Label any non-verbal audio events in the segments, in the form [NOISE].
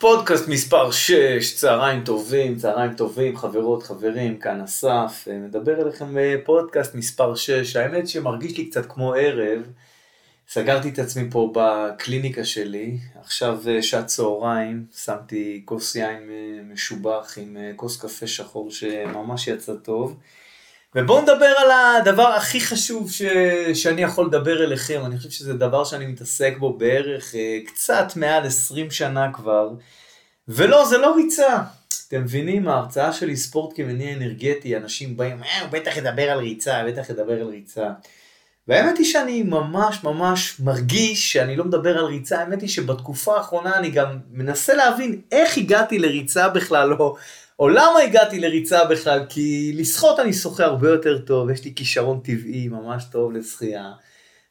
פודקאסט מספר 6, צהריים טובים, צהריים טובים, חברות, חברים, כאן אסף, אה, מדבר אליכם בפודקאסט מספר 6, האמת שמרגיש לי קצת כמו ערב, סגרתי את עצמי פה בקליניקה שלי, עכשיו אה, שעת צהריים, שמתי כוס יין אה, משובח עם כוס קפה שחור שממש יצא טוב. ובואו נדבר על הדבר הכי חשוב ש... שאני יכול לדבר אליכם, אני חושב שזה דבר שאני מתעסק בו בערך אה, קצת מעל 20 שנה כבר, ולא, זה לא ריצה. אתם מבינים, ההרצאה שלי ספורט כמניע אנרגטי, אנשים באים, אה, הוא בטח ידבר על ריצה, בטח ידבר על ריצה. והאמת היא שאני ממש ממש מרגיש שאני לא מדבר על ריצה, האמת היא שבתקופה האחרונה אני גם מנסה להבין איך הגעתי לריצה בכלל, או או למה הגעתי לריצה בכלל? כי לשחות אני שוחה הרבה יותר טוב, יש לי כישרון טבעי ממש טוב לשחייה.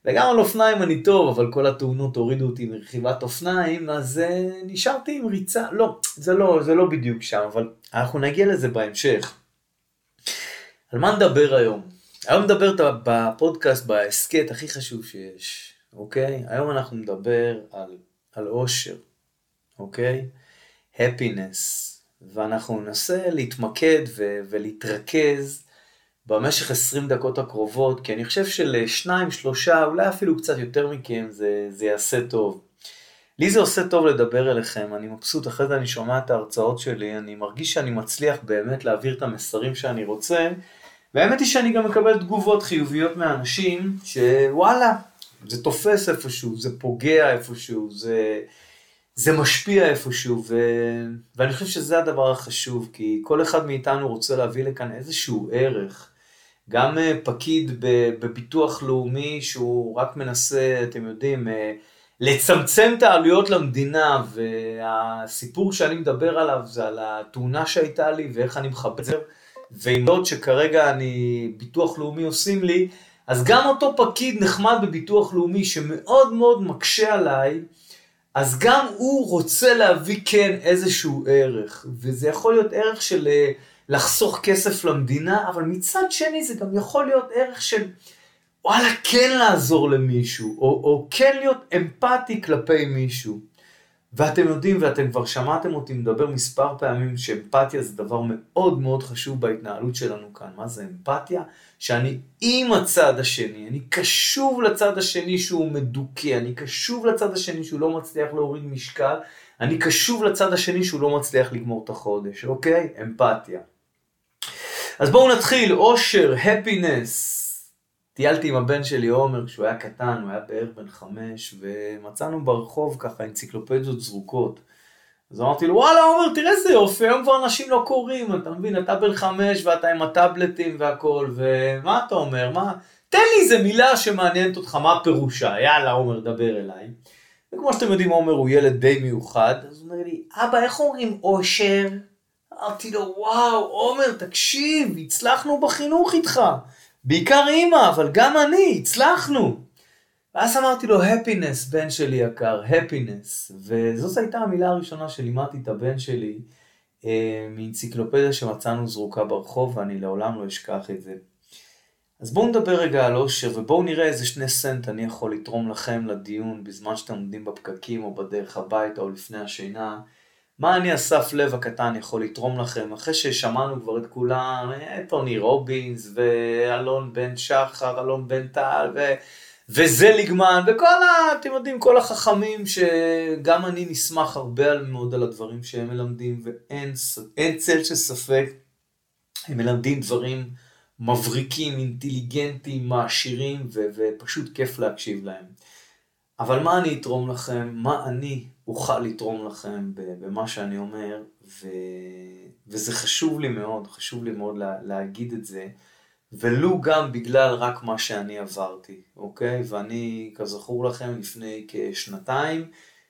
וגם על אופניים אני טוב, אבל כל התאונות הורידו אותי מרכיבת אופניים, אז uh, נשארתי עם ריצה. לא, זה לא, זה לא בדיוק שם, אבל אנחנו נגיע לזה בהמשך. על מה נדבר היום? היום נדבר בפודקאסט, בהסכת הכי חשוב שיש, אוקיי? היום אנחנו נדבר על, על אושר, אוקיי? happiness. ואנחנו ננסה להתמקד ו- ולהתרכז במשך 20 דקות הקרובות, כי אני חושב שלשניים, שלושה, אולי אפילו קצת יותר מכם, זה, זה יעשה טוב. לי זה עושה טוב לדבר אליכם, אני מבסוט, אחרי זה אני שומע את ההרצאות שלי, אני מרגיש שאני מצליח באמת להעביר את המסרים שאני רוצה, והאמת היא שאני גם מקבל תגובות חיוביות מאנשים, שוואלה, זה תופס איפשהו, זה פוגע איפשהו, זה... זה משפיע איפשהו, ו... ואני חושב שזה הדבר החשוב, כי כל אחד מאיתנו רוצה להביא לכאן איזשהו ערך. גם אה, פקיד בביטוח לאומי שהוא רק מנסה, אתם יודעים, אה, לצמצם את העלויות למדינה, והסיפור שאני מדבר עליו זה על התאונה שהייתה לי ואיך אני מחבר, ועם עוד שכרגע אני, ביטוח לאומי עושים לי, אז גם אותו פקיד נחמד בביטוח לאומי שמאוד מאוד מקשה עליי, אז גם הוא רוצה להביא כן איזשהו ערך, וזה יכול להיות ערך של אה, לחסוך כסף למדינה, אבל מצד שני זה גם יכול להיות ערך של וואלה כן לעזור למישהו, או, או כן להיות אמפתי כלפי מישהו. ואתם יודעים, ואתם כבר שמעתם אותי מדבר מספר פעמים, שאמפתיה זה דבר מאוד מאוד חשוב בהתנהלות שלנו כאן. מה זה אמפתיה? שאני עם הצד השני, אני קשוב לצד השני שהוא מדוכא, אני קשוב לצד השני שהוא לא מצליח להוריד משקל, אני קשוב לצד השני שהוא לא מצליח לגמור את החודש, אוקיי? אמפתיה. אז בואו נתחיל, אושר, הפינס. טיילתי עם הבן שלי עומר כשהוא היה קטן, הוא היה בערך בן חמש, ומצאנו ברחוב ככה אנציקלופדיות זרוקות. אז אמרתי לו, וואלה עומר, תראה איזה יופי, היום כבר אנשים לא קוראים, אתה מבין, אתה בן חמש ואתה עם הטאבלטים והכל, ומה אתה אומר, מה, תן לי איזה מילה שמעניינת אותך, מה פירושה, יאללה עומר, דבר אליי. וכמו שאתם יודעים, עומר הוא ילד די מיוחד, אז הוא אומר לי, אבא, איך אומרים אושר? אמרתי לו, וואו, עומר, תקשיב, הצלחנו בחינוך איתך. בעיקר אימא, אבל גם אני, הצלחנו. ואז אמרתי לו, הפינס, בן שלי יקר, הפינס. וזאת הייתה המילה הראשונה שלימדתי את הבן שלי אה, מאנציקלופדיה שמצאנו זרוקה ברחוב, ואני לעולם לא אשכח את זה. אז בואו נדבר רגע על אושר, ובואו נראה איזה שני סנט אני יכול לתרום לכם לדיון בזמן שאתם עומדים בפקקים או בדרך הביתה או לפני השינה. מה אני אסף לב הקטן יכול לתרום לכם אחרי ששמענו כבר את כולם, טוני רובינס ואלון בן שחר, אלון בן טל ו... וזליגמן וכל ה... אתם יודעים, כל החכמים שגם אני נסמך הרבה מאוד על הדברים שהם מלמדים ואין צל של ספק, הם מלמדים דברים מבריקים, אינטליגנטים, מעשירים ו... ופשוט כיף להקשיב להם. אבל מה אני אתרום לכם, מה אני אוכל לתרום לכם במה שאני אומר, ו... וזה חשוב לי מאוד, חשוב לי מאוד לה... להגיד את זה, ולו גם בגלל רק מה שאני עברתי, אוקיי? ואני, כזכור לכם, לפני כשנתיים,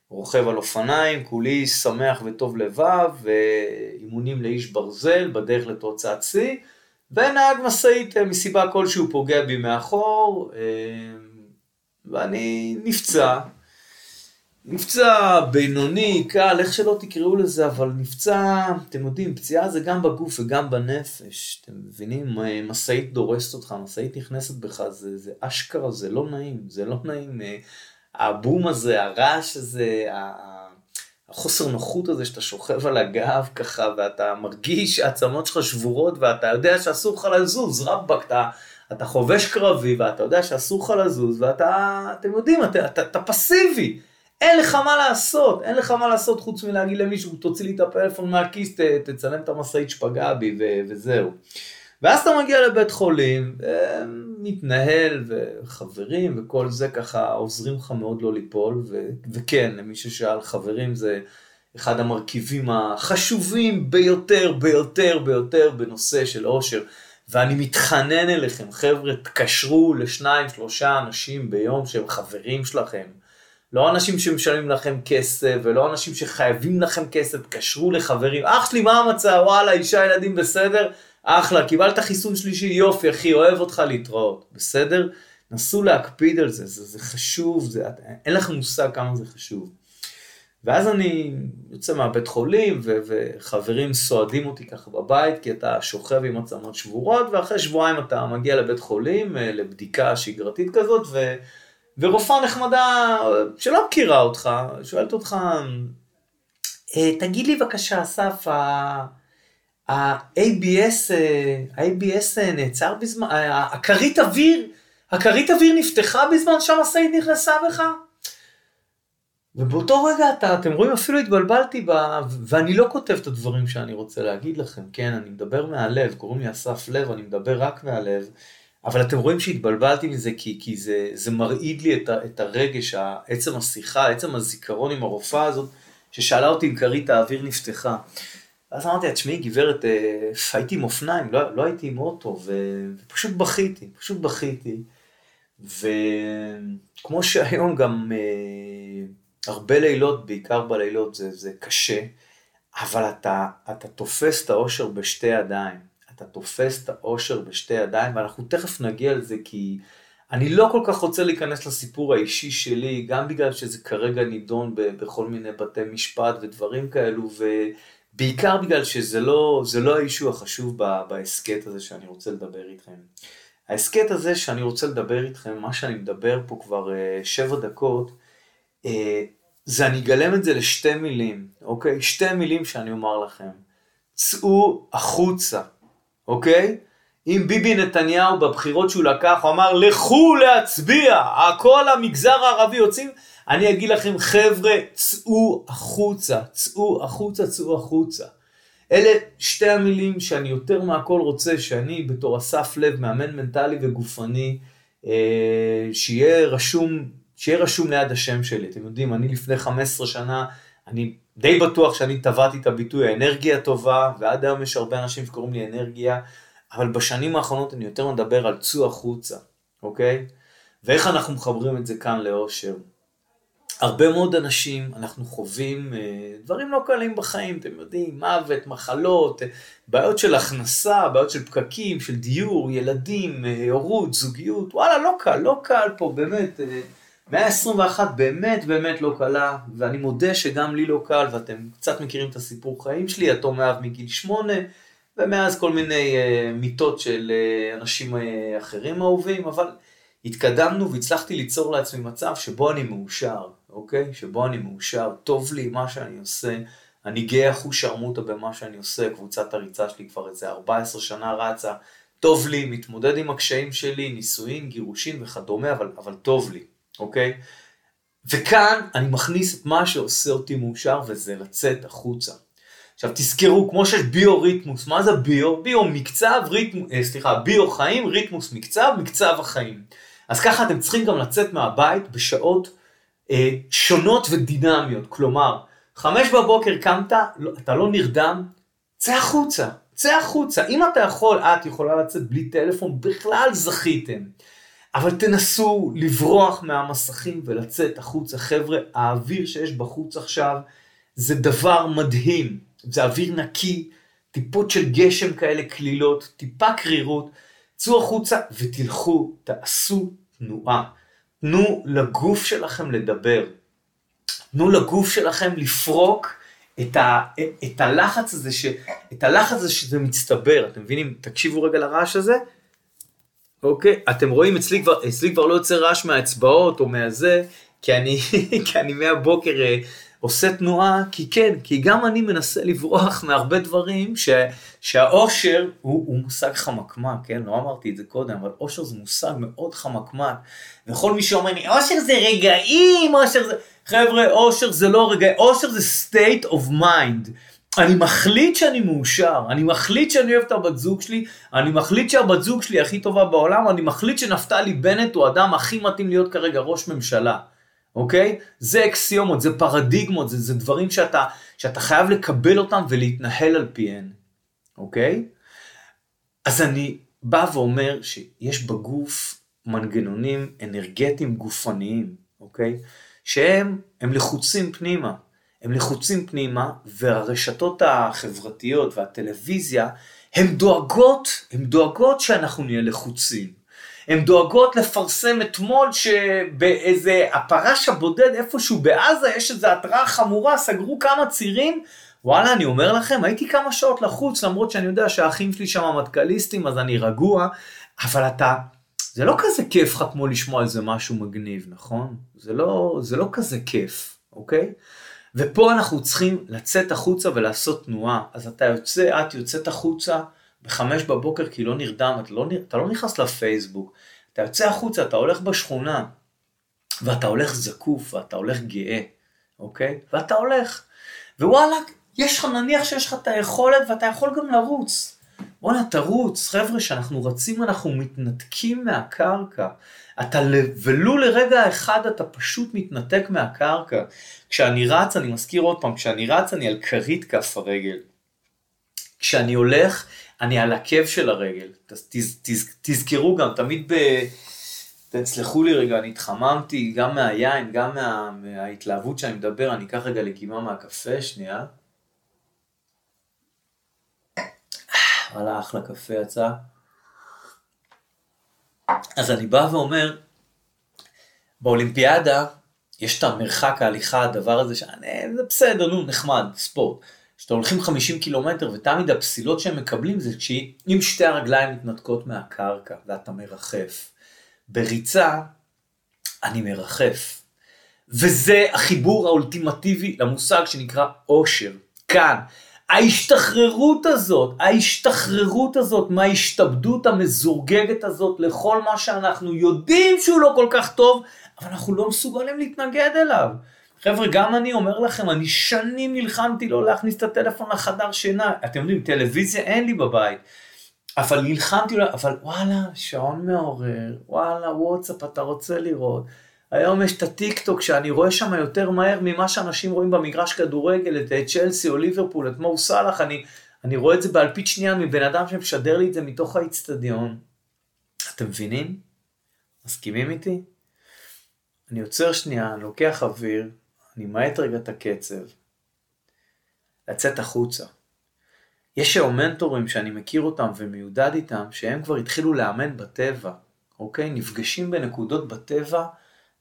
רוכב על אופניים, כולי שמח וטוב לבב, ואימונים לאיש ברזל בדרך לתוצאת שיא, ונהג משאית מסיבה כלשהו פוגע בי מאחור, אה, ואני נפצע, נפצע בינוני, קל, איך שלא תקראו לזה, אבל נפצע, אתם יודעים, פציעה זה גם בגוף וגם בנפש. אתם מבינים, משאית דורסת אותך, משאית נכנסת בך, זה, זה אשכרה, זה לא נעים, זה לא נעים. הבום הזה, הרעש הזה, החוסר נוחות הזה שאתה שוכב על הגב ככה, ואתה מרגיש שהעצמות שלך שבורות, ואתה יודע שאסור לך לזוז, רבאק, אתה, אתה חובש קרבי, ואתה יודע שאסור לך לזוז, ואתה, אתם יודעים, אתה, אתה, אתה פסיבי. אין לך מה לעשות, אין לך מה לעשות חוץ מלהגיד למישהו, תוציא לי את הפלאפון מהכיס, ת, תצלם את המשאית שפגעה בי ו, וזהו. ואז אתה מגיע לבית חולים, מתנהל וחברים וכל זה ככה עוזרים לך מאוד לא ליפול, ו, וכן, למי ששאל, חברים זה אחד המרכיבים החשובים ביותר, ביותר, ביותר בנושא של אושר. ואני מתחנן אליכם, חבר'ה, תקשרו לשניים, שלושה אנשים ביום שהם חברים שלכם. לא אנשים שמשלמים לכם כסף, ולא אנשים שחייבים לכם כסף, תקשרו לחברים. אח שלי, מה המצב? וואלה, אישה, ילדים בסדר? אחלה, קיבלת חיסון שלישי, יופי, אחי, אוהב אותך להתראות. בסדר? נסו להקפיד על זה, זה, זה חשוב, זה, אין לכם מושג כמה זה חשוב. ואז אני יוצא מהבית חולים, ו- וחברים סועדים אותי ככה בבית, כי אתה שוכב עם עצמות שבורות, ואחרי שבועיים אתה מגיע לבית חולים, אה, לבדיקה שגרתית כזאת, ו- ורופאה נחמדה שלא מכירה אותך, שואלת אותך, אה, תגיד לי בבקשה, אסף, ה-ABS, ה-ABS נעצר בזמן, הכרית אוויר, הכרית אוויר נפתחה בזמן שהמשאית נכנסה בך? ובאותו רגע אתה, אתם רואים, אפילו התבלבלתי ב... ואני לא כותב את הדברים שאני רוצה להגיד לכם, כן, אני מדבר מהלב, קוראים לי אסף לב, אני מדבר רק מהלב, אבל אתם רואים שהתבלבלתי מזה כי, כי זה, זה מרעיד לי את, ה, את הרגש, עצם השיחה, עצם הזיכרון עם הרופאה הזאת, ששאלה אותי אם כרית האוויר נפתחה. ואז אמרתי לה, תשמעי גברת, אה, הייתי עם אופניים, לא, לא הייתי עם אוטו, ופשוט בכיתי, פשוט בכיתי. וכמו שהיום גם אה, הרבה לילות, בעיקר בלילות, זה, זה קשה, אבל אתה, אתה תופס את האושר בשתי ידיים. אתה תופס את האושר בשתי ידיים, ואנחנו תכף נגיע לזה כי אני לא כל כך רוצה להיכנס לסיפור האישי שלי, גם בגלל שזה כרגע נידון בכל מיני בתי משפט ודברים כאלו, ובעיקר בגלל שזה לא, לא האישו החשוב בהסכת הזה שאני רוצה לדבר איתכם. ההסכת הזה שאני רוצה לדבר איתכם, מה שאני מדבר פה כבר uh, שבע דקות, זה אני אגלם את זה לשתי מילים, אוקיי? שתי מילים שאני אומר לכם. צאו החוצה. אוקיי? אם ביבי נתניהו בבחירות שהוא לקח, הוא אמר לכו להצביע, כל המגזר הערבי יוצאים, אני אגיד לכם חבר'ה, צאו החוצה, צאו החוצה, צאו החוצה. אלה שתי המילים שאני יותר מהכל רוצה שאני בתור אסף לב, מאמן מנטלי וגופני, אה, שיהיה רשום, שיהיה רשום ליד השם שלי. אתם יודעים, אני לפני 15 שנה, אני די בטוח שאני טבעתי את הביטוי האנרגיה טובה, ועד היום יש הרבה אנשים שקוראים לי אנרגיה, אבל בשנים האחרונות אני יותר מדבר על צאו החוצה, אוקיי? ואיך אנחנו מחברים את זה כאן לאושר. הרבה מאוד אנשים, אנחנו חווים אה, דברים לא קלים בחיים, אתם יודעים, מוות, מחלות, אה, בעיות של הכנסה, בעיות של פקקים, של דיור, ילדים, אה, הורות, זוגיות, וואלה, לא קל, לא קל פה, באמת. מאה ה-21 באמת באמת לא קלה, ואני מודה שגם לי לא קל, ואתם קצת מכירים את הסיפור חיים שלי, יתום מאב מגיל שמונה, ומאז כל מיני uh, מיטות של uh, אנשים uh, אחרים אהובים, אבל התקדמנו והצלחתי ליצור לעצמי מצב שבו אני מאושר, אוקיי? שבו אני מאושר, טוב לי מה שאני עושה, אני גאה אחוז שרמוטה במה שאני עושה, קבוצת הריצה שלי כבר איזה 14 שנה רצה, טוב לי, מתמודד עם הקשיים שלי, נישואין, גירושין וכדומה, אבל, אבל טוב לי. אוקיי? וכאן אני מכניס את מה שעושה אותי מאושר וזה לצאת החוצה. עכשיו תזכרו, כמו שיש ביו-ריתמוס, מה זה ביו? ביו מקצב, ריתמוס, אה, סליחה, ביו חיים, ריתמוס מקצב, מקצב החיים. אז ככה אתם צריכים גם לצאת מהבית בשעות אה, שונות ודינמיות, כלומר, חמש בבוקר קמת, לא, אתה לא נרדם, צא החוצה, צא החוצה. אם אתה יכול, את יכולה לצאת בלי טלפון, בכלל זכיתם. אבל תנסו לברוח מהמסכים ולצאת החוצה. חבר'ה, האוויר שיש בחוץ עכשיו זה דבר מדהים. זה אוויר נקי, טיפות של גשם כאלה קלילות, טיפה קרירות. צאו החוצה ותלכו, תעשו תנועה. תנו לגוף שלכם לדבר. תנו לגוף שלכם לפרוק את, ה, את הלחץ הזה, ש, את הלחץ הזה שזה מצטבר. אתם מבינים? תקשיבו רגע לרעש הזה. אוקיי, אתם רואים אצלי כבר, אצלי כבר לא יוצא רעש מהאצבעות או מהזה, כי אני, [LAUGHS] כי אני מהבוקר אה, עושה תנועה, כי כן, כי גם אני מנסה לברוח [LAUGHS] מהרבה דברים ש, שהאושר הוא, הוא מושג חמקמק, כן? לא אמרתי את זה קודם, אבל אושר זה מושג מאוד חמקמק. וכל מי שאומר לי, אושר זה רגעים, אושר זה... חבר'ה, אושר זה לא רגעים, אושר זה state of mind. אני מחליט שאני מאושר, אני מחליט שאני אוהב את הבת זוג שלי, אני מחליט שהבת זוג שלי הכי טובה בעולם, אני מחליט שנפתלי בנט הוא האדם הכי מתאים להיות כרגע ראש ממשלה. אוקיי? זה אקסיומות, זה פרדיגמות, זה, זה דברים שאתה, שאתה חייב לקבל אותם ולהתנהל על פיהן, אוקיי? אז אני בא ואומר שיש בגוף מנגנונים אנרגטיים גופניים, אוקיי? שהם הם לחוצים פנימה. הם לחוצים פנימה, והרשתות החברתיות והטלוויזיה, הן דואגות, הן דואגות שאנחנו נהיה לחוצים. הן דואגות לפרסם אתמול שבאיזה הפרש הבודד איפשהו בעזה יש איזו התראה חמורה, סגרו כמה צירים. וואלה, אני אומר לכם, הייתי כמה שעות לחוץ, למרות שאני יודע שהאחים שלי שם מטכליסטים, אז אני רגוע, אבל אתה, זה לא כזה כיף לך כמו לשמוע איזה משהו מגניב, נכון? זה לא, זה לא כזה כיף, אוקיי? ופה אנחנו צריכים לצאת החוצה ולעשות תנועה. אז אתה יוצא, את יוצאת החוצה, בחמש בבוקר כי לא נרדם, אתה לא, אתה לא נכנס לפייסבוק, אתה יוצא החוצה, אתה הולך בשכונה, ואתה הולך זקוף, ואתה הולך גאה, אוקיי? ואתה הולך. ווואלה, יש לך, נניח שיש לך את היכולת ואתה יכול גם לרוץ. בואנה, תרוץ, חבר'ה, כשאנחנו רצים אנחנו מתנתקים מהקרקע. אתה ולו לרגע אחד אתה פשוט מתנתק מהקרקע. כשאני רץ, אני מזכיר עוד פעם, כשאני רץ אני על כרית כף הרגל. כשאני הולך, אני על עקב של הרגל. תז, תז, תז, תזכרו גם, תמיד ב... תסלחו לי רגע, אני התחממתי גם מהיין, גם מה, מההתלהבות שאני מדבר, אני אקח רגע לקימה מהקפה, שנייה. וואלה, אחלה קפה יצא. אז אני בא ואומר, באולימפיאדה יש את המרחק ההליכה, הדבר הזה, שאני, זה בסדר, נו, נחמד, ספורט. כשאתם הולכים 50 קילומטר ותמיד הפסילות שהם מקבלים זה כשאם שתי הרגליים מתנתקות מהקרקע ואתה מרחף. בריצה אני מרחף. וזה החיבור האולטימטיבי למושג שנקרא אושר. כאן. ההשתחררות הזאת, ההשתחררות הזאת מההשתבדות המזורגגת הזאת לכל מה שאנחנו יודעים שהוא לא כל כך טוב, אבל אנחנו לא מסוגלים להתנגד אליו. חבר'ה, גם אני אומר לכם, אני שנים נלחמתי לא להכניס את הטלפון לחדר שינה. אתם יודעים, טלוויזיה אין לי בבית. אבל נלחמתי, אבל וואלה, שעון מעורר, וואלה, וואטסאפ אתה רוצה לראות. היום יש את הטיק טוק שאני רואה שם יותר מהר ממה שאנשים רואים במגרש כדורגל, את צ'לסי או ליברפול, את מו סאלח, אני, אני רואה את זה באלפית שנייה מבן אדם שמשדר לי את זה מתוך האיצטדיון. אתם מבינים? מסכימים איתי? אני עוצר שנייה, לוקח אוויר, אני מאט רגע את הקצב, לצאת החוצה. יש היום מנטורים שאני מכיר אותם ומיודד איתם, שהם כבר התחילו לאמן בטבע, אוקיי? נפגשים בנקודות בטבע,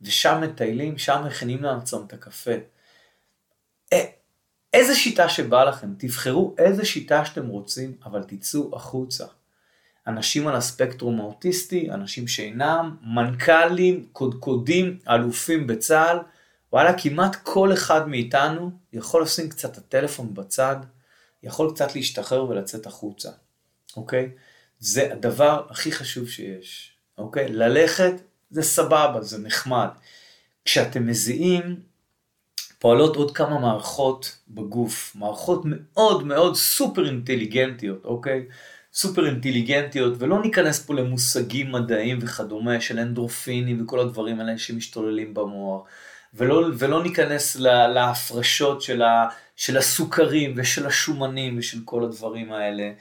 ושם מטיילים, שם מכינים לעצמם את הקפה. איזה שיטה שבא לכם, תבחרו איזה שיטה שאתם רוצים, אבל תצאו החוצה. אנשים על הספקטרום האוטיסטי, אנשים שאינם, מנכ"לים, קודקודים, אלופים בצה"ל, וואלה, כמעט כל אחד מאיתנו יכול לשים קצת את הטלפון בצד, יכול קצת להשתחרר ולצאת החוצה, אוקיי? זה הדבר הכי חשוב שיש, אוקיי? ללכת זה סבבה, זה נחמד. כשאתם מזיעים, פועלות עוד כמה מערכות בגוף, מערכות מאוד מאוד סופר אינטליגנטיות, אוקיי? סופר אינטליגנטיות, ולא ניכנס פה למושגים מדעיים וכדומה של אנדרופינים וכל הדברים האלה שמשתוללים במוח. ולא, ולא ניכנס להפרשות של, ה, של הסוכרים ושל השומנים ושל כל הדברים האלה.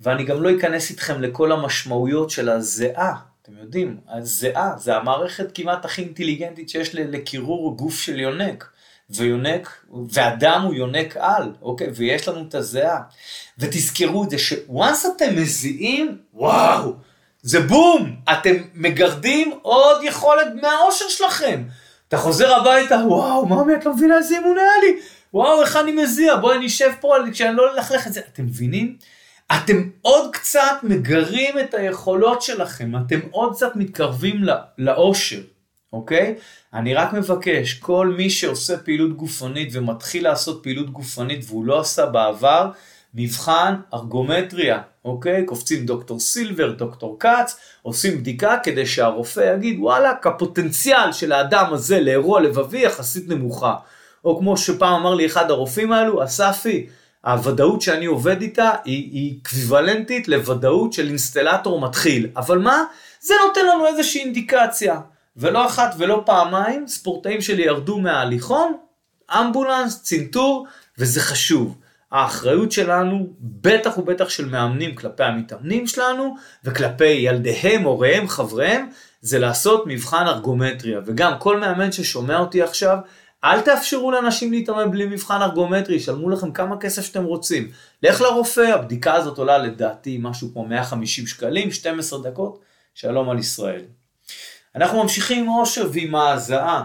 ואני גם לא אכנס איתכם לכל המשמעויות של הזיעה. אתם יודעים, הזיעה זה המערכת כמעט הכי אינטליגנטית שיש לקירור גוף של יונק. ויונק, ואדם הוא יונק על, אוקיי? ויש לנו את הזיעה. ותזכרו את זה שוואנס אתם מזיעים, וואו, זה בום, אתם מגרדים עוד יכולת מהאושר שלכם. אתה חוזר הביתה, וואו, מאמי, את לא מבינה איזה אימון היה לי? וואו, איך אני מזיע, בואי אני אשב פה כשאני לא אלכלך את זה. אתם מבינים? אתם עוד קצת מגרים את היכולות שלכם, אתם עוד קצת מתקרבים לאושר, אוקיי? אני רק מבקש, כל מי שעושה פעילות גופנית ומתחיל לעשות פעילות גופנית והוא לא עשה בעבר, מבחן ארגומטריה, אוקיי? קופצים דוקטור סילבר, דוקטור כץ, עושים בדיקה כדי שהרופא יגיד וואלה, הפוטנציאל של האדם הזה לאירוע לבבי יחסית נמוכה. או כמו שפעם אמר לי אחד הרופאים האלו, אספי, הוודאות שאני עובד איתה היא, היא אקוויוולנטית לוודאות של אינסטלטור מתחיל. אבל מה? זה נותן לנו איזושהי אינדיקציה. ולא אחת ולא פעמיים, ספורטאים שלי ירדו מההליכון, אמבולנס, צנתור, וזה חשוב. האחריות שלנו, בטח ובטח של מאמנים כלפי המתאמנים שלנו, וכלפי ילדיהם, הוריהם, חבריהם, זה לעשות מבחן ארגומטריה. וגם כל מאמן ששומע אותי עכשיו, אל תאפשרו לאנשים להתאמן בלי מבחן ארגומטרי, ישלמו לכם כמה כסף שאתם רוצים. לך לרופא, הבדיקה הזאת עולה לדעתי משהו כמו 150 שקלים, 12 דקות, שלום על ישראל. אנחנו ממשיכים עם אושר ועם ההזעה.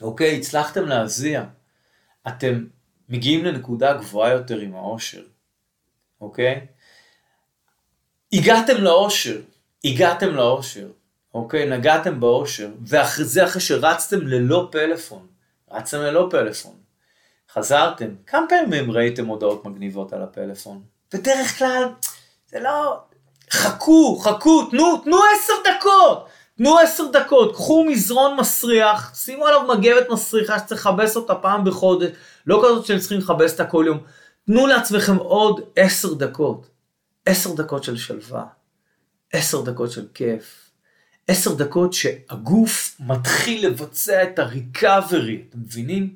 אוקיי, הצלחתם להזיע. אתם מגיעים לנקודה גבוהה יותר עם האושר. אוקיי? הגעתם לאושר, הגעתם לאושר, אוקיי? נגעתם באושר, ואחרי זה אחרי שרצתם ללא פלאפון. רצתם ללא פלאפון. חזרתם, כמה פעמים ראיתם הודעות מגניבות על הפלאפון? בדרך כלל, זה לא... חכו, חכו, תנו, תנו עשר דקות. תנו עשר דקות, קחו מזרון מסריח, שימו עליו מגבת מסריחה שצריך לכבס אותה פעם בחודש, לא כזאת שהם צריכים לכבס אותה כל יום. תנו לעצמכם עוד עשר דקות. עשר דקות של שלווה, עשר דקות של כיף, עשר דקות שהגוף מתחיל לבצע את הריקאברי, אתם מבינים?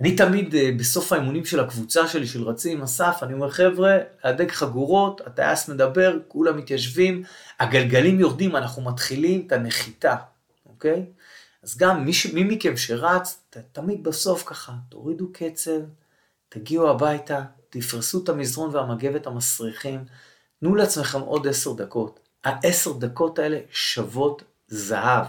אני תמיד אה, בסוף האימונים של הקבוצה שלי של רצים, אסף, אני אומר חבר'ה, להדק חגורות, הטייס מדבר, כולם מתיישבים, הגלגלים יורדים, אנחנו מתחילים את הנחיתה, אוקיי? אז גם מי, מי מכם שרץ, ת, תמיד בסוף ככה, תורידו קצב, תגיעו הביתה, תפרסו את המזרון והמגבת המסריחים, תנו לעצמכם עוד עשר דקות. העשר דקות האלה שוות זהב.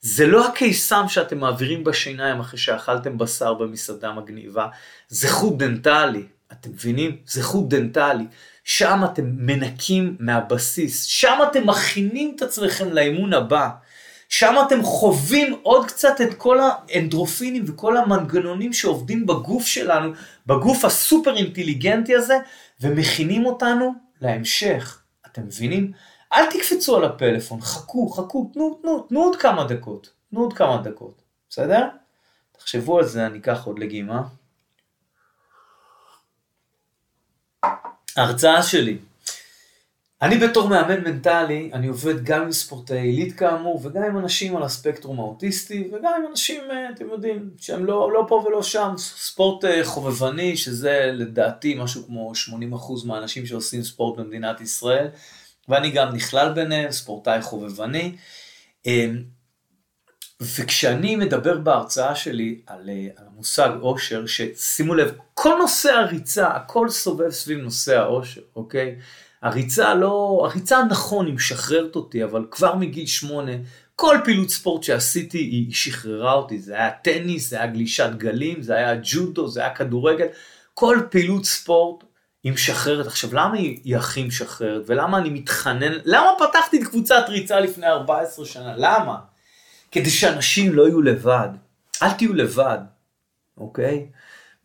זה לא הקיסם שאתם מעבירים בשיניים אחרי שאכלתם בשר במסעדה מגניבה, זה חוט דנטלי, אתם מבינים? זה חוט דנטלי. שם אתם מנקים מהבסיס, שם אתם מכינים את עצמכם לאימון הבא. שם אתם חווים עוד קצת את כל האנדורפינים וכל המנגנונים שעובדים בגוף שלנו, בגוף הסופר אינטליגנטי הזה, ומכינים אותנו להמשך. אתם מבינים? אל תקפצו על הפלאפון, חכו, חכו, תנו, תנו, תנו עוד כמה דקות, תנו עוד כמה דקות, בסדר? תחשבו על זה, אני אקח עוד לגימה. ההרצאה שלי. אני בתור מאמן מנטלי, אני עובד גם עם ספורטאי עילית כאמור, וגם עם אנשים על הספקטרום האוטיסטי, וגם עם אנשים, אה, אתם יודעים, שהם לא, לא פה ולא שם, ספורט אה, חובבני, שזה לדעתי משהו כמו 80% מהאנשים שעושים ספורט במדינת ישראל. ואני גם נכלל ביניהם, ספורטאי חובבני. אמ, וכשאני מדבר בהרצאה שלי על, אה, על המושג אושר, ששימו לב, כל נושא הריצה, הכל סובב סביב נושא האושר, אוקיי? הריצה לא, הריצה נכון, היא משחררת אותי, אבל כבר מגיל שמונה, כל פעילות ספורט שעשיתי היא שחררה אותי, זה היה טניס, זה היה גלישת גלים, זה היה ג'ודו, זה היה כדורגל, כל פעילות ספורט היא משחררת. עכשיו, למה היא, הכי משחררת? ולמה אני מתחנן? למה פתחתי את קבוצת ריצה לפני 14 שנה? למה? כדי שאנשים לא יהיו לבד. אל תהיו לבד, אוקיי?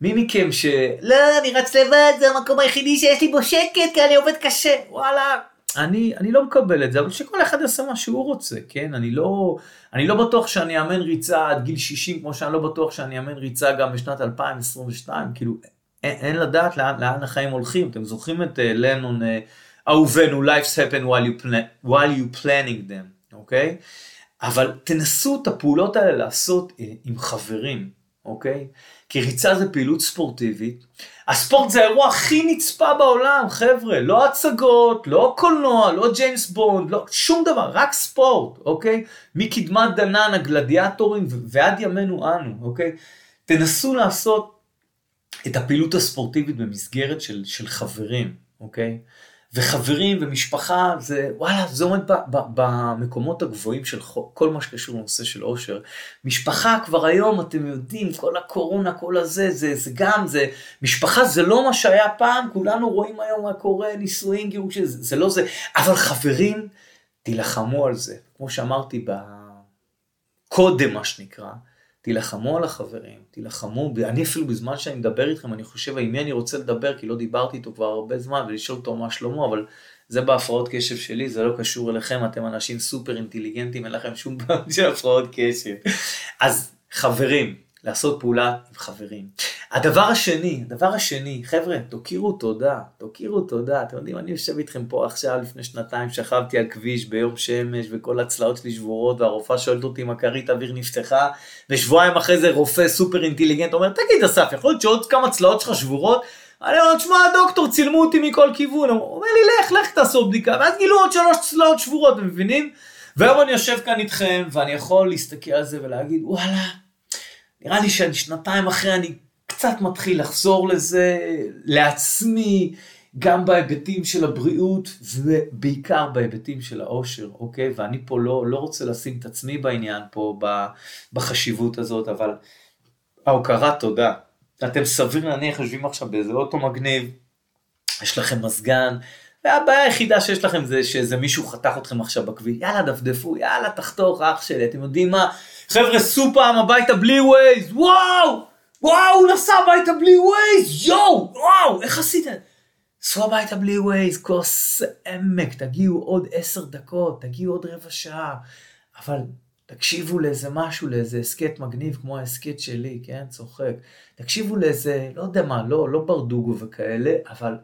מי מכם ש... לא, אני רץ לבד, זה המקום היחידי שיש לי בו שקט, כי אני עובד קשה. וואלה. אני, אני לא מקבל את זה, אבל שכל אחד יעשה מה שהוא רוצה, כן? אני לא, אני לא בטוח שאני אאמן ריצה עד גיל 60, כמו שאני לא בטוח שאני אאמן ריצה גם בשנת 2022, כאילו, אין, אין לדעת לאן, לאן החיים הולכים. אתם זוכרים את uh, לנון, uh, אהובנו, Life's happen while you, plan, while you planning them, אוקיי? Okay? אבל תנסו את הפעולות האלה לעשות uh, עם חברים, אוקיי? Okay? כי ריצה זה פעילות ספורטיבית. הספורט זה האירוע הכי נצפה בעולם, חבר'ה. לא הצגות, לא קולנוע, לא ג'יימס בונד, לא שום דבר, רק ספורט, אוקיי? מקדמת דנן, הגלדיאטורים ועד ימינו אנו, אוקיי? תנסו לעשות את הפעילות הספורטיבית במסגרת של, של חברים, אוקיי? וחברים ומשפחה זה וואלה זה עומד ב, ב, במקומות הגבוהים של כל מה שקשור לנושא של אושר. משפחה כבר היום אתם יודעים כל הקורונה כל הזה זה זה גם זה משפחה זה לא מה שהיה פעם כולנו רואים היום מה קורה נישואין גירוש זה, זה לא זה אבל חברים תילחמו על זה כמו שאמרתי ב... קודם מה שנקרא, תילחמו על החברים, תילחמו, אני אפילו בזמן שאני מדבר איתכם, אני חושב עם מי אני רוצה לדבר, כי לא דיברתי איתו כבר הרבה זמן, ולשאול אותו מה שלמה, אבל זה בהפרעות קשב שלי, זה לא קשור אליכם, אתם אנשים סופר אינטליגנטים, אין לכם שום בעיה של הפרעות קשב. אז חברים, לעשות פעולה עם חברים. הדבר השני, הדבר השני, חבר'ה, תוקירו תודה, תוקירו תודה. אתם יודעים, אני יושב איתכם פה עכשיו, לפני שנתיים, שכבתי על כביש ביום שמש, וכל הצלעות שלי שבורות, והרופאה שואלת אותי אם הכרית אוויר נפתחה, ושבועיים אחרי זה רופא סופר אינטליגנט אומר, תגיד אסף, יכול להיות שעוד כמה צלעות שלך שבורות? אני אומר, תשמע, הדוקטור, צילמו אותי מכל כיוון. הוא אומר לי, לך, לך תעשו בדיקה, ואז גילו עוד שלוש צלעות שבורות, אתם מבינים? והיום אני יושב כאן איתכם, ואני יכול להסתכל על זה ולהגיד, וואלה, נראה לי שאני שנתיים אחרי אני קצת מתחיל לחזור לזה לעצמי, גם בהיבטים של הבריאות ובעיקר בהיבטים של האושר, אוקיי? ואני פה לא, לא רוצה לשים את עצמי בעניין פה בחשיבות הזאת, אבל ההוקרת תודה. אתם סביר להניח יושבים עכשיו באיזה אוטו מגניב, יש לכם מזגן, והבעיה היחידה שיש לכם זה שאיזה מישהו חתך אתכם עכשיו בכביש, יאללה דפדפו, יאללה תחתוך אח שלי, אתם יודעים מה? חבר'ה סעו פעם הביתה בלי ווייז, וואו! וואו, הוא נסע הביתה בלי ווייז, יואו, וואו, איך עשיתם? סעו הביתה בלי ווייז, כוס אמק, תגיעו עוד עשר דקות, תגיעו עוד רבע שעה, אבל תקשיבו לאיזה משהו, לאיזה הסכת מגניב כמו ההסכת שלי, כן? צוחק. תקשיבו לאיזה, לא יודע מה, לא, לא ברדוגו וכאלה, אבל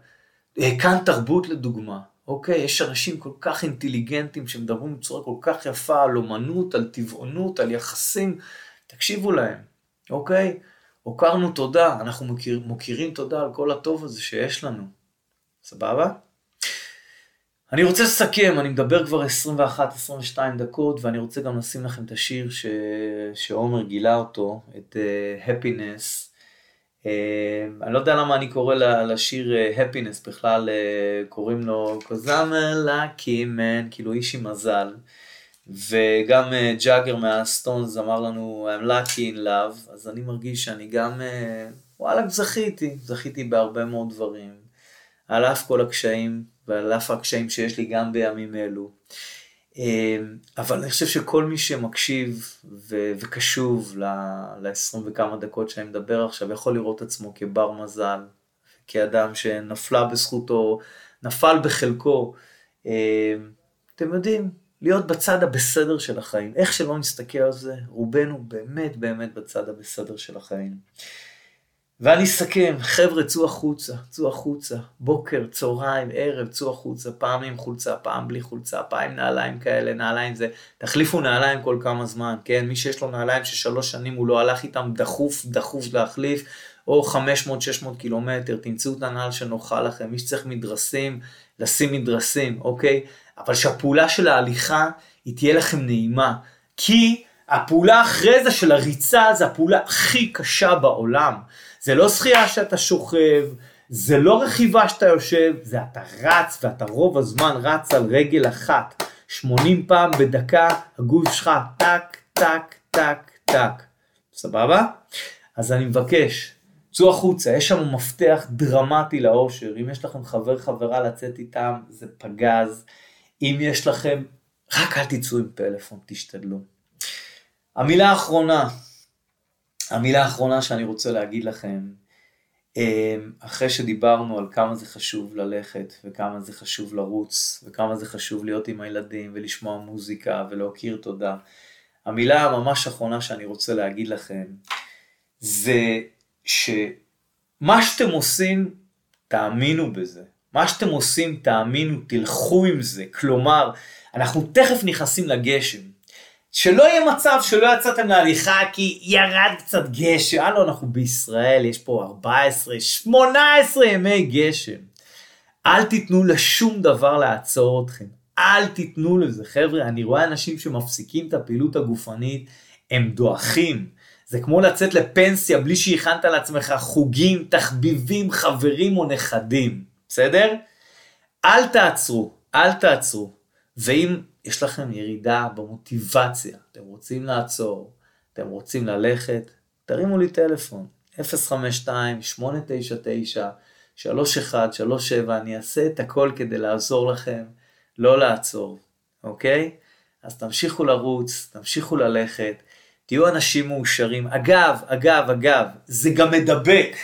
אה, כאן תרבות לדוגמה, אוקיי? יש אנשים כל כך אינטליגנטים שמדברים בצורה כל כך יפה על אומנות, על טבעונות, על יחסים, תקשיבו להם, אוקיי? הוקרנו תודה, אנחנו מוקיר, מוקירים תודה על כל הטוב הזה שיש לנו. סבבה? אני רוצה לסכם, אני מדבר כבר 21-22 דקות, ואני רוצה גם לשים לכם את השיר ש... שעומר גילה אותו, את uh, Happiness. Uh, אני לא יודע למה אני קורא לשיר uh, Happiness, בכלל uh, קוראים לו a lucky man, כאילו איש עם מזל. וגם ג'אגר מהסטונס אמר לנו I'm lucky in love, אז אני מרגיש שאני גם, וואלה, זכיתי, זכיתי בהרבה מאוד דברים. על אף כל הקשיים, ועל אף הקשיים שיש לי גם בימים אלו. אמ, אבל אני חושב שכל מי שמקשיב ו- וקשוב ל-20 וכמה דקות שאני מדבר עכשיו, יכול לראות עצמו כבר מזל, כאדם שנפלה בזכותו, נפל בחלקו. אמ, אתם יודעים, להיות בצד הבסדר של החיים. איך שלא נסתכל על זה, רובנו באמת באמת בצד הבסדר של החיים. ואני אסכם, חבר'ה, צאו החוצה, צאו החוצה, בוקר, צהריים, ערב, צאו החוצה, פעם עם חולצה, פעם בלי חולצה, פעם עם נעליים כאלה, נעליים זה, תחליפו נעליים כל כמה זמן, כן? מי שיש לו נעליים ששלוש שנים הוא לא הלך איתם, דחוף, דחוף להחליף, או 500-600 קילומטר, תמצאו את הנעל שנוחה לכם, מי שצריך מדרסים, לשים מדרסים, אוקיי? אבל שהפעולה של ההליכה היא תהיה לכם נעימה, כי הפעולה אחרי זה של הריצה זה הפעולה הכי קשה בעולם. זה לא שחייה שאתה שוכב, זה לא רכיבה שאתה יושב, זה אתה רץ ואתה רוב הזמן רץ על רגל אחת. 80 פעם בדקה הגוף שלך טק, טק, טק, טק. סבבה? אז אני מבקש, צאו החוצה, יש שם מפתח דרמטי לאושר. אם יש לכם חבר חברה לצאת איתם, זה פגז. אם יש לכם, רק אל תצאו עם פלאפון, תשתדלו. המילה האחרונה, המילה האחרונה שאני רוצה להגיד לכם, אמ, אחרי שדיברנו על כמה זה חשוב ללכת, וכמה זה חשוב לרוץ, וכמה זה חשוב להיות עם הילדים, ולשמוע מוזיקה, ולהכיר תודה, המילה הממש האחרונה שאני רוצה להגיד לכם, זה שמה שאתם עושים, תאמינו בזה. מה שאתם עושים, תאמינו, תלכו עם זה. כלומר, אנחנו תכף נכנסים לגשם. שלא יהיה מצב שלא יצאתם להליכה כי ירד קצת גשם. הלו, אנחנו בישראל, יש פה 14, 18 ימי גשם. אל תיתנו לשום דבר לעצור אתכם. אל תיתנו לזה. חבר'ה, אני רואה אנשים שמפסיקים את הפעילות הגופנית, הם דועכים. זה כמו לצאת לפנסיה בלי שהכנת לעצמך חוגים, תחביבים, חברים או נכדים. בסדר? אל תעצרו, אל תעצרו. ואם יש לכם ירידה במוטיבציה, אתם רוצים לעצור, אתם רוצים ללכת, תרימו לי טלפון, 052-899-3137, אני אעשה את הכל כדי לעזור לכם, לא לעצור, אוקיי? אז תמשיכו לרוץ, תמשיכו ללכת. תהיו אנשים מאושרים. אגב, אגב, אגב, זה גם מדבק,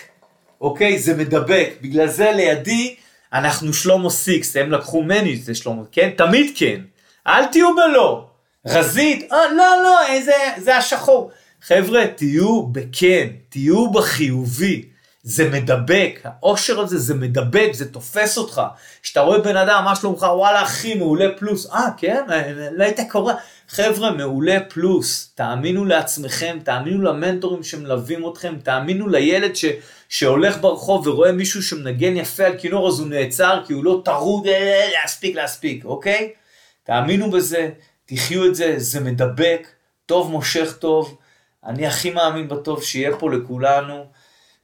אוקיי? זה מדבק. בגלל זה לידי אנחנו שלמה סיקס, הם לקחו ממני זה שלמה, כן? תמיד כן. אל תהיו בלא. רזית, אה, לא, לא, איזה, זה השחור. חבר'ה, תהיו בכן, תהיו בחיובי. זה מדבק, האושר הזה זה מדבק, זה תופס אותך. כשאתה רואה בן אדם, מה שלומך, וואלה אחי, מעולה פלוס. אה, כן? לא היית קורא. חבר'ה, מעולה פלוס. תאמינו לעצמכם, תאמינו למנטורים שמלווים אתכם, תאמינו לילד ש, שהולך ברחוב ורואה מישהו שמנגן יפה על כינור, אז הוא נעצר כי הוא לא טרוד, אה, אה, להספיק, להספיק, אוקיי? תאמינו בזה, תחיו את זה, זה מדבק, טוב מושך טוב. אני הכי מאמין בטוב שיהיה פה לכולנו.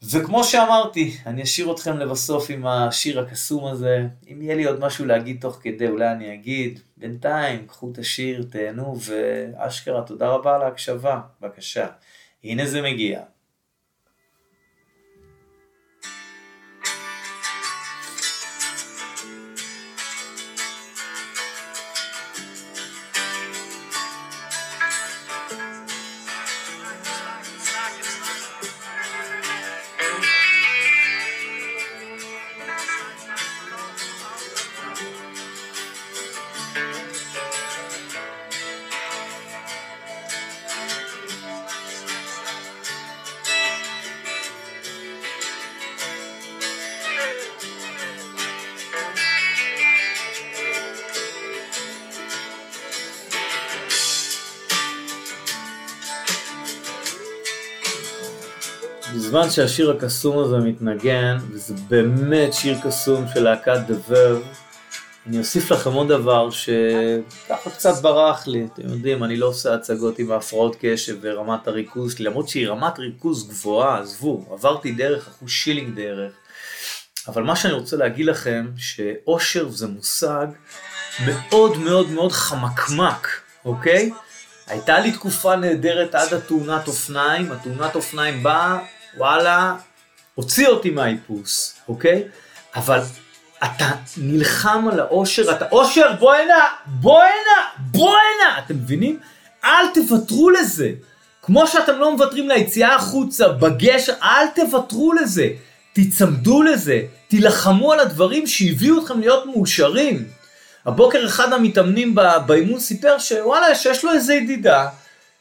וכמו שאמרתי, אני אשאיר אתכם לבסוף עם השיר הקסום הזה. אם יהיה לי עוד משהו להגיד תוך כדי, אולי אני אגיד. בינתיים, קחו את השיר, תהנו, ואשכרה, תודה רבה על ההקשבה. בבקשה. הנה זה מגיע. בזמן שהשיר הקסום הזה מתנגן, וזה באמת שיר קסום של להקת The Verve, אני אוסיף לכם עוד דבר שככה קצת ברח לי, אתם יודעים, אני לא עושה הצגות עם ההפרעות קשב ורמת הריכוז למרות שהיא רמת ריכוז גבוהה, עזבו, עברתי דרך, אחוז שילינג דרך. אבל מה שאני רוצה להגיד לכם, שאושר זה מושג מאוד מאוד מאוד חמקמק, אוקיי? הייתה לי תקופה נהדרת עד התאונת אופניים, התאונת אופניים באה, וואלה, הוציא אותי מהאיפוס, אוקיי? אבל אתה נלחם על האושר, אתה, אושר, בוא הנה, בוא הנה, בוא הנה, אתם מבינים? אל תוותרו לזה. כמו שאתם לא מוותרים ליציאה החוצה, בגשר, אל תוותרו לזה. תיצמדו לזה, תילחמו על הדברים שהביאו אתכם להיות מאושרים. הבוקר אחד המתאמנים באימון סיפר שוואלה, שיש לו איזה ידידה,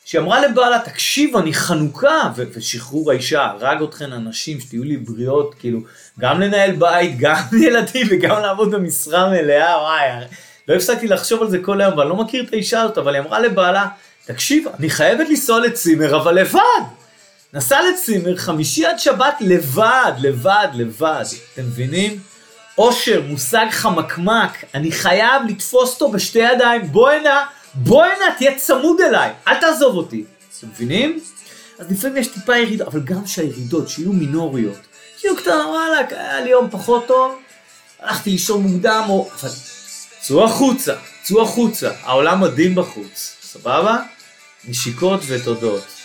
שהיא אמרה לבעלה, תקשיב, אני חנוכה, ושחרור האישה הרג אתכן אנשים, שתהיו לי בריאות, כאילו, גם לנהל בית, [LAUGHS] גם ילדים וגם לעבוד במשרה מלאה, וואי, לא הפסקתי לחשוב על זה כל היום, ואני לא מכיר את האישה הזאת, אבל היא אמרה לבעלה, תקשיב, אני חייבת לנסוע לצימר, אבל לבד. נסע לצימר, חמישי עד שבת, לבד, לבד, לבד. אתם מבינים? אושר, מושג חמקמק, אני חייב לתפוס אותו בשתי ידיים, בוא הנה, בוא הנה, תהיה צמוד אליי, אל תעזוב אותי. אתם מבינים? אז לפעמים יש טיפה ירידות, אבל גם שהירידות, שיהיו מינוריות. שיהיו קטנות, וואלה, היה לי יום פחות טוב, הלכתי לישון מוקדם, או... אבל צאו החוצה, צאו החוצה, העולם מדהים בחוץ, סבבה? נשיקות ותודות.